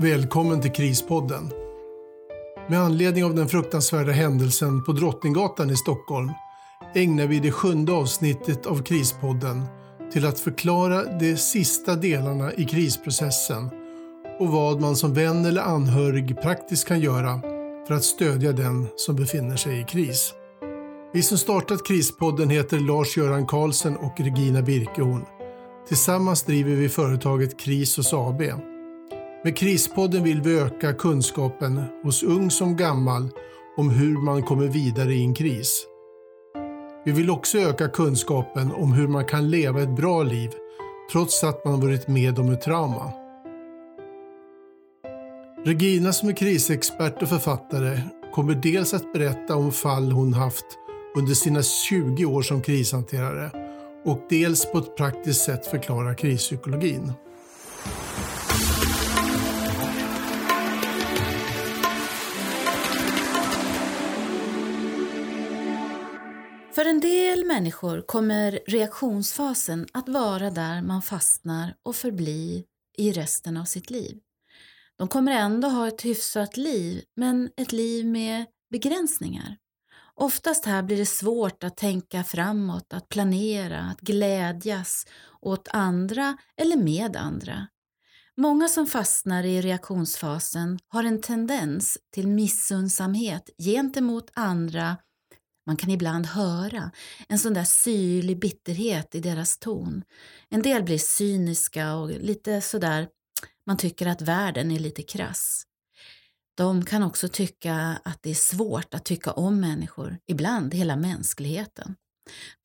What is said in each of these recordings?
Välkommen till Krispodden. Med anledning av den fruktansvärda händelsen på Drottninggatan i Stockholm ägnar vi det sjunde avsnittet av Krispodden till att förklara de sista delarna i krisprocessen och vad man som vän eller anhörig praktiskt kan göra för att stödja den som befinner sig i kris. Vi som startat Krispodden heter Lars-Göran Karlsson och Regina Birkehorn. Tillsammans driver vi företaget Krisos AB. Med Krispodden vill vi öka kunskapen hos ung som gammal om hur man kommer vidare i en kris. Vi vill också öka kunskapen om hur man kan leva ett bra liv trots att man varit med om ett trauma. Regina som är krisexpert och författare kommer dels att berätta om fall hon haft under sina 20 år som krishanterare och dels på ett praktiskt sätt förklara krispsykologin. Människor kommer reaktionsfasen att vara där man fastnar och förblir i resten av sitt liv. De kommer ändå ha ett hyfsat liv, men ett liv med begränsningar. Oftast här blir det svårt att tänka framåt, att planera, att glädjas åt andra eller med andra. Många som fastnar i reaktionsfasen har en tendens till missundsamhet gentemot andra. Man kan ibland höra en sån där syrlig bitterhet i deras ton. En del blir cyniska och lite sådär, man tycker att världen är lite krass. De kan också tycka att det är svårt att tycka om människor, ibland hela mänskligheten.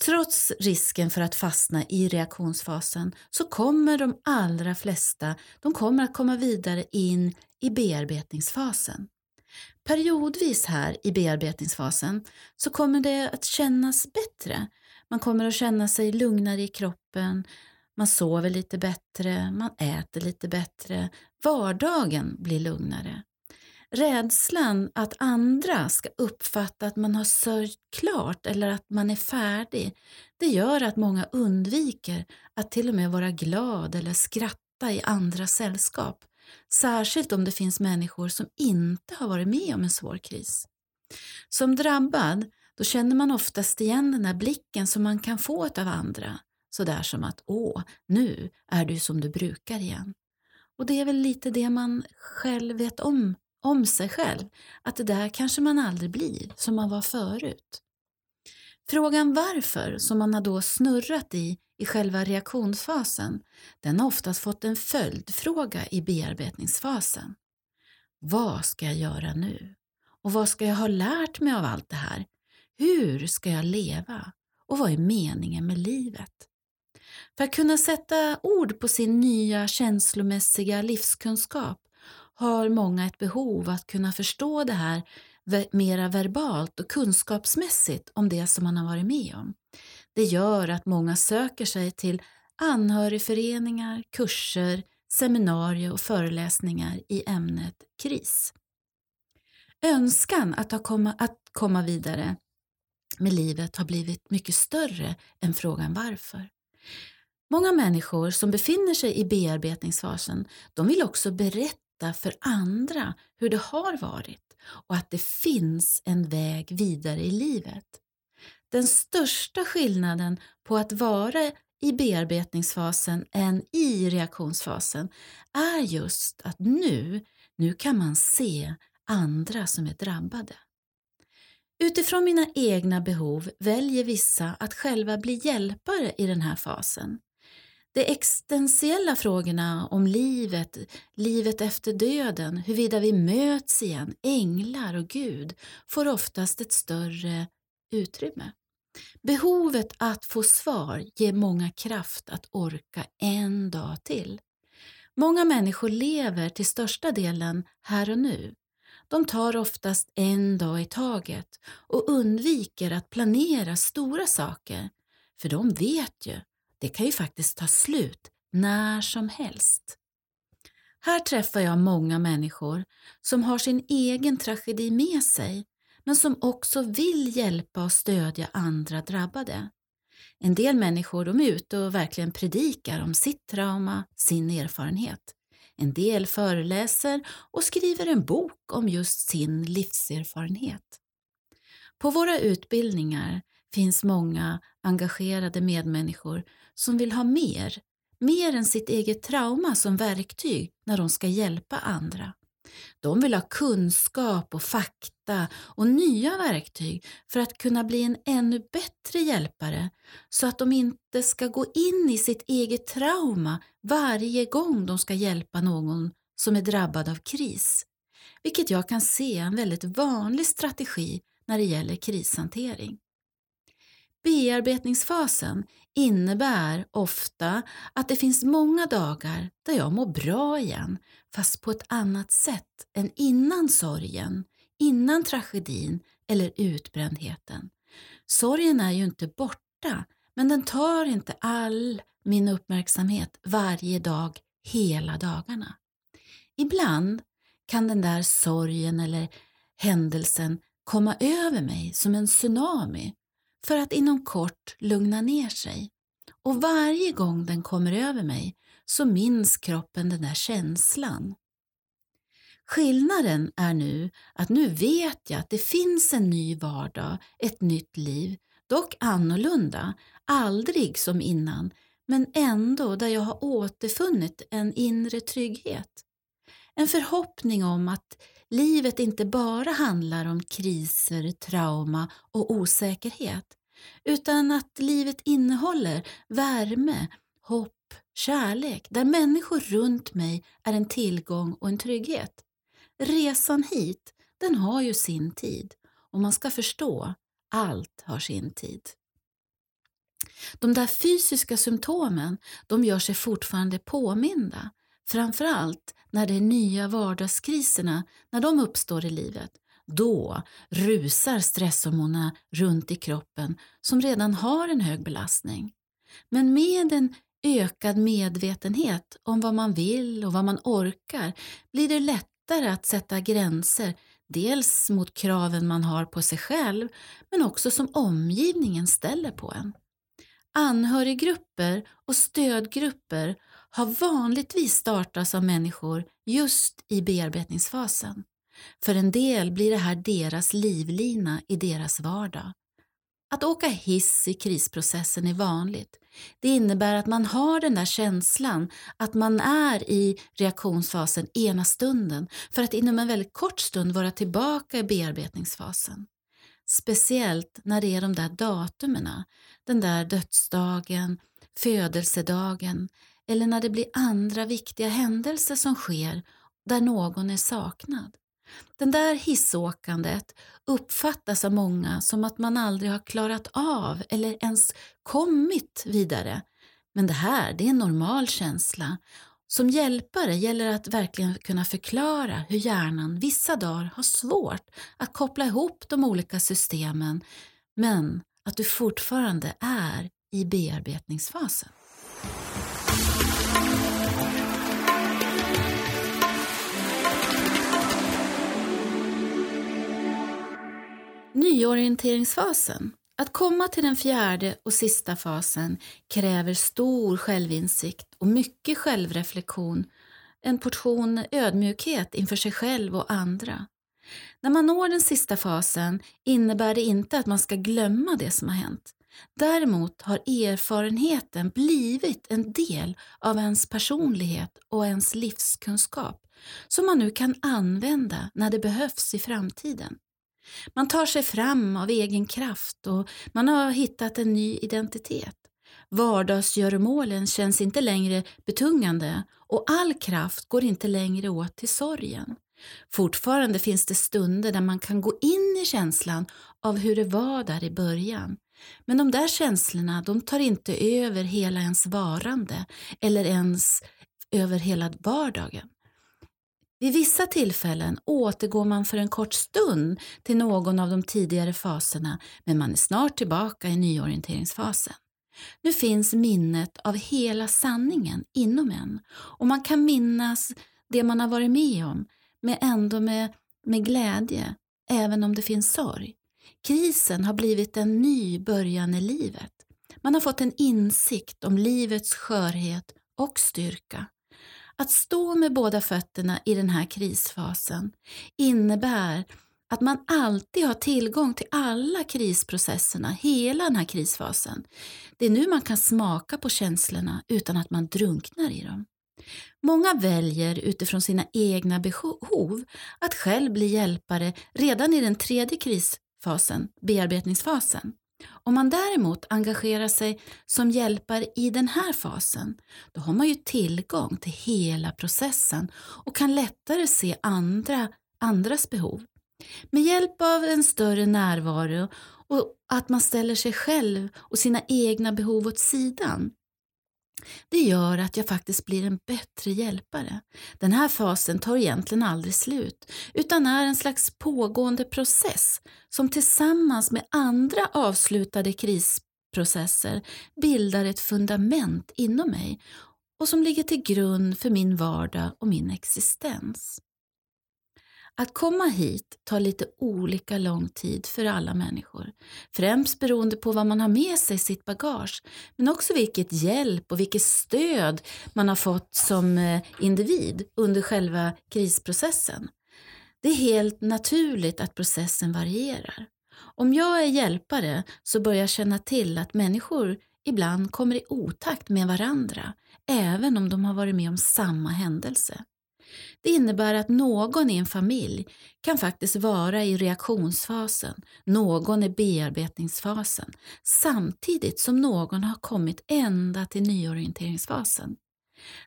Trots risken för att fastna i reaktionsfasen så kommer de allra flesta de kommer att komma vidare in i bearbetningsfasen. Periodvis här i bearbetningsfasen så kommer det att kännas bättre. Man kommer att känna sig lugnare i kroppen, man sover lite bättre, man äter lite bättre, vardagen blir lugnare. Rädslan att andra ska uppfatta att man har sörjt klart eller att man är färdig, det gör att många undviker att till och med vara glad eller skratta i andra sällskap. Särskilt om det finns människor som inte har varit med om en svår kris. Som drabbad, då känner man oftast igen den där blicken som man kan få av andra. Sådär som att åh, nu är du som du brukar igen. Och det är väl lite det man själv vet om om sig själv, att det där kanske man aldrig blir som man var förut. Frågan varför, som man har då snurrat i i själva reaktionsfasen, den har oftast fått en följdfråga i bearbetningsfasen. Vad ska jag göra nu? Och vad ska jag ha lärt mig av allt det här? Hur ska jag leva? Och vad är meningen med livet? För att kunna sätta ord på sin nya känslomässiga livskunskap har många ett behov att kunna förstå det här mera verbalt och kunskapsmässigt om det som man har varit med om. Det gör att många söker sig till anhörigföreningar, kurser, seminarier och föreläsningar i ämnet kris. Önskan att, ha komma, att komma vidare med livet har blivit mycket större än frågan varför. Många människor som befinner sig i bearbetningsfasen de vill också berätta berätta för andra hur det har varit och att det finns en väg vidare i livet. Den största skillnaden på att vara i bearbetningsfasen än i reaktionsfasen är just att nu, nu kan man se andra som är drabbade. Utifrån mina egna behov väljer vissa att själva bli hjälpare i den här fasen. De existentiella frågorna om livet, livet efter döden, huruvida vi möts igen, änglar och Gud, får oftast ett större utrymme. Behovet att få svar ger många kraft att orka en dag till. Många människor lever till största delen här och nu. De tar oftast en dag i taget och undviker att planera stora saker, för de vet ju det kan ju faktiskt ta slut när som helst. Här träffar jag många människor som har sin egen tragedi med sig men som också vill hjälpa och stödja andra drabbade. En del människor de är ute och verkligen predikar om sitt trauma, sin erfarenhet. en del föreläser och skriver en bok om just sin livserfarenhet. På våra utbildningar finns många engagerade medmänniskor som vill ha mer, mer än sitt eget trauma som verktyg när de ska hjälpa andra. De vill ha kunskap och fakta och nya verktyg för att kunna bli en ännu bättre hjälpare så att de inte ska gå in i sitt eget trauma varje gång de ska hjälpa någon som är drabbad av kris. Vilket jag kan se är en väldigt vanlig strategi när det gäller krishantering. Bearbetningsfasen innebär ofta att det finns många dagar där jag mår bra igen fast på ett annat sätt än innan sorgen, innan tragedin eller utbrändheten. Sorgen är ju inte borta men den tar inte all min uppmärksamhet varje dag, hela dagarna. Ibland kan den där sorgen eller händelsen komma över mig som en tsunami för att inom kort lugna ner sig. Och varje gång den kommer över mig så minns kroppen den där känslan. Skillnaden är nu att nu vet jag att det finns en ny vardag, ett nytt liv, dock annorlunda, aldrig som innan, men ändå där jag har återfunnit en inre trygghet. En förhoppning om att livet inte bara handlar om kriser, trauma och osäkerhet utan att livet innehåller värme, hopp, kärlek där människor runt mig är en tillgång och en trygghet. Resan hit, den har ju sin tid och man ska förstå, allt har sin tid. De där fysiska symptomen, de gör sig fortfarande påminda. Framförallt när de nya vardagskriserna, när de uppstår i livet. Då rusar stresshormonerna runt i kroppen som redan har en hög belastning. Men med en ökad medvetenhet om vad man vill och vad man orkar blir det lättare att sätta gränser dels mot kraven man har på sig själv men också som omgivningen ställer på en. Anhöriggrupper och stödgrupper har vanligtvis startats av människor just i bearbetningsfasen. För en del blir det här deras livlina i deras vardag. Att åka hiss i krisprocessen är vanligt. Det innebär att man har den där känslan att man är i reaktionsfasen ena stunden för att inom en väldigt kort stund vara tillbaka i bearbetningsfasen. Speciellt när det är de där datumerna, den där dödsdagen, födelsedagen eller när det blir andra viktiga händelser som sker där någon är saknad. Den där hissåkandet uppfattas av många som att man aldrig har klarat av eller ens kommit vidare. Men det här det är en normal känsla. Som hjälpare gäller det att verkligen kunna förklara hur hjärnan vissa dagar har svårt att koppla ihop de olika systemen men att du fortfarande är i bearbetningsfasen. Nyorienteringsfasen. Att komma till den fjärde och sista fasen kräver stor självinsikt och mycket självreflektion, en portion ödmjukhet inför sig själv och andra. När man når den sista fasen innebär det inte att man ska glömma det som har hänt. Däremot har erfarenheten blivit en del av ens personlighet och ens livskunskap som man nu kan använda när det behövs i framtiden. Man tar sig fram av egen kraft och man har hittat en ny identitet. Vardagsgöromålen känns inte längre betungande och all kraft går inte längre åt till sorgen. Fortfarande finns det stunder där man kan gå in i känslan av hur det var där i början. Men de där känslorna de tar inte över hela ens varande eller ens över hela vardagen. Vid vissa tillfällen återgår man för en kort stund till någon av de tidigare faserna men man är snart tillbaka i nyorienteringsfasen. Nu finns minnet av hela sanningen inom en och man kan minnas det man har varit med om men ändå med, med glädje, även om det finns sorg. Krisen har blivit en ny början i livet. Man har fått en insikt om livets skörhet och styrka. Att stå med båda fötterna i den här krisfasen innebär att man alltid har tillgång till alla krisprocesserna, hela den här krisfasen. Det är nu man kan smaka på känslorna utan att man drunknar i dem. Många väljer utifrån sina egna behov att själv bli hjälpare redan i den tredje krisfasen, bearbetningsfasen. Om man däremot engagerar sig som hjälpare i den här fasen, då har man ju tillgång till hela processen och kan lättare se andra, andras behov. Med hjälp av en större närvaro och att man ställer sig själv och sina egna behov åt sidan det gör att jag faktiskt blir en bättre hjälpare. Den här fasen tar egentligen aldrig slut utan är en slags pågående process som tillsammans med andra avslutade krisprocesser bildar ett fundament inom mig och som ligger till grund för min vardag och min existens. Att komma hit tar lite olika lång tid för alla människor. Främst beroende på vad man har med sig i sitt bagage. Men också vilket hjälp och vilket stöd man har fått som eh, individ under själva krisprocessen. Det är helt naturligt att processen varierar. Om jag är hjälpare så börjar jag känna till att människor ibland kommer i otakt med varandra, även om de har varit med om samma händelse. Det innebär att någon i en familj kan faktiskt vara i reaktionsfasen, någon i bearbetningsfasen, samtidigt som någon har kommit ända till nyorienteringsfasen.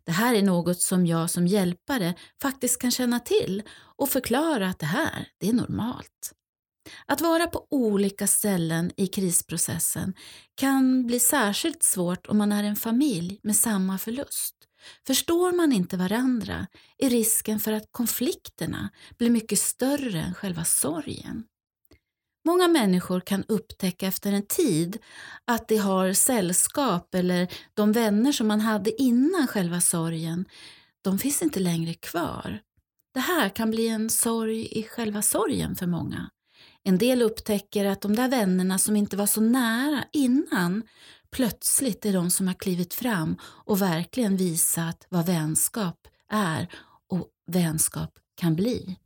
Det här är något som jag som hjälpare faktiskt kan känna till och förklara att det här, det är normalt. Att vara på olika ställen i krisprocessen kan bli särskilt svårt om man är en familj med samma förlust. Förstår man inte varandra är risken för att konflikterna blir mycket större än själva sorgen. Många människor kan upptäcka efter en tid att de har sällskap eller de vänner som man hade innan själva sorgen, de finns inte längre kvar. Det här kan bli en sorg i själva sorgen för många. En del upptäcker att de där vännerna som inte var så nära innan plötsligt är de som har klivit fram och verkligen visat vad vänskap är och vänskap kan bli.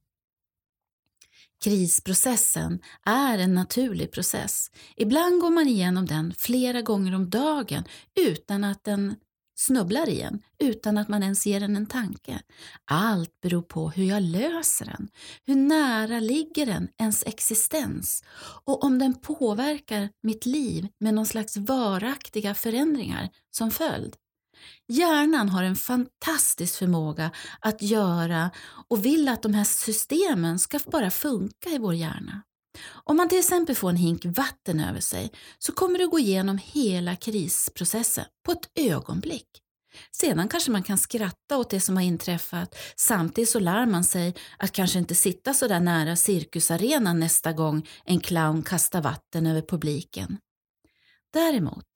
Krisprocessen är en naturlig process. Ibland går man igenom den flera gånger om dagen utan att den snubblar i en utan att man ens ger den en tanke. Allt beror på hur jag löser den. Hur nära ligger den ens existens? Och om den påverkar mitt liv med någon slags varaktiga förändringar som följd. Hjärnan har en fantastisk förmåga att göra och vill att de här systemen ska bara funka i vår hjärna. Om man till exempel får en hink vatten över sig så kommer du gå igenom hela krisprocessen på ett ögonblick. Sedan kanske man kan skratta åt det som har inträffat samtidigt så lär man sig att kanske inte sitta så där nära cirkusarenan nästa gång en clown kastar vatten över publiken. Däremot,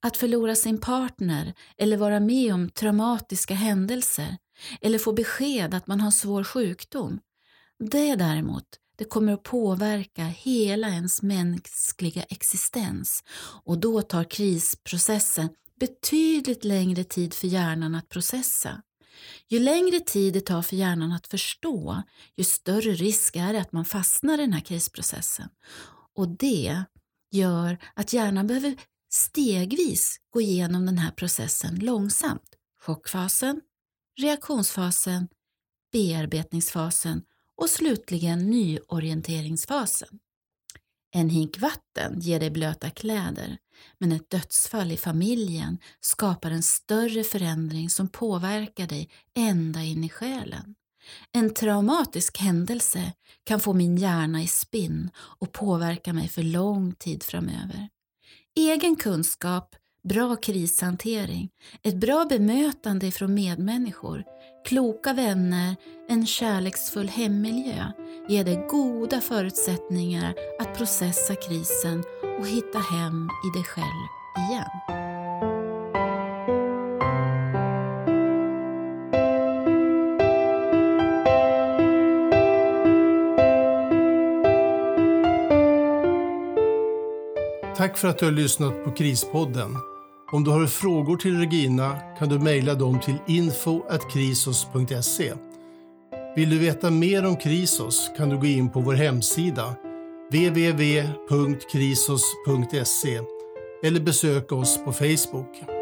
att förlora sin partner eller vara med om traumatiska händelser eller få besked att man har svår sjukdom, det däremot det kommer att påverka hela ens mänskliga existens och då tar krisprocessen betydligt längre tid för hjärnan att processa. Ju längre tid det tar för hjärnan att förstå, ju större risk är det att man fastnar i den här krisprocessen. Och det gör att hjärnan behöver stegvis gå igenom den här processen långsamt. Chockfasen, reaktionsfasen, bearbetningsfasen och slutligen nyorienteringsfasen. En hink vatten ger dig blöta kläder, men ett dödsfall i familjen skapar en större förändring som påverkar dig ända in i själen. En traumatisk händelse kan få min hjärna i spinn och påverka mig för lång tid framöver. Egen kunskap bra krishantering, ett bra bemötande från medmänniskor, kloka vänner, en kärleksfull hemmiljö ger dig goda förutsättningar att processa krisen och hitta hem i dig själv igen. Tack för att du har lyssnat på Krispodden. Om du har frågor till Regina kan du mejla dem till info.krisos.se. Vill du veta mer om Krisos kan du gå in på vår hemsida www.krisos.se eller besöka oss på Facebook.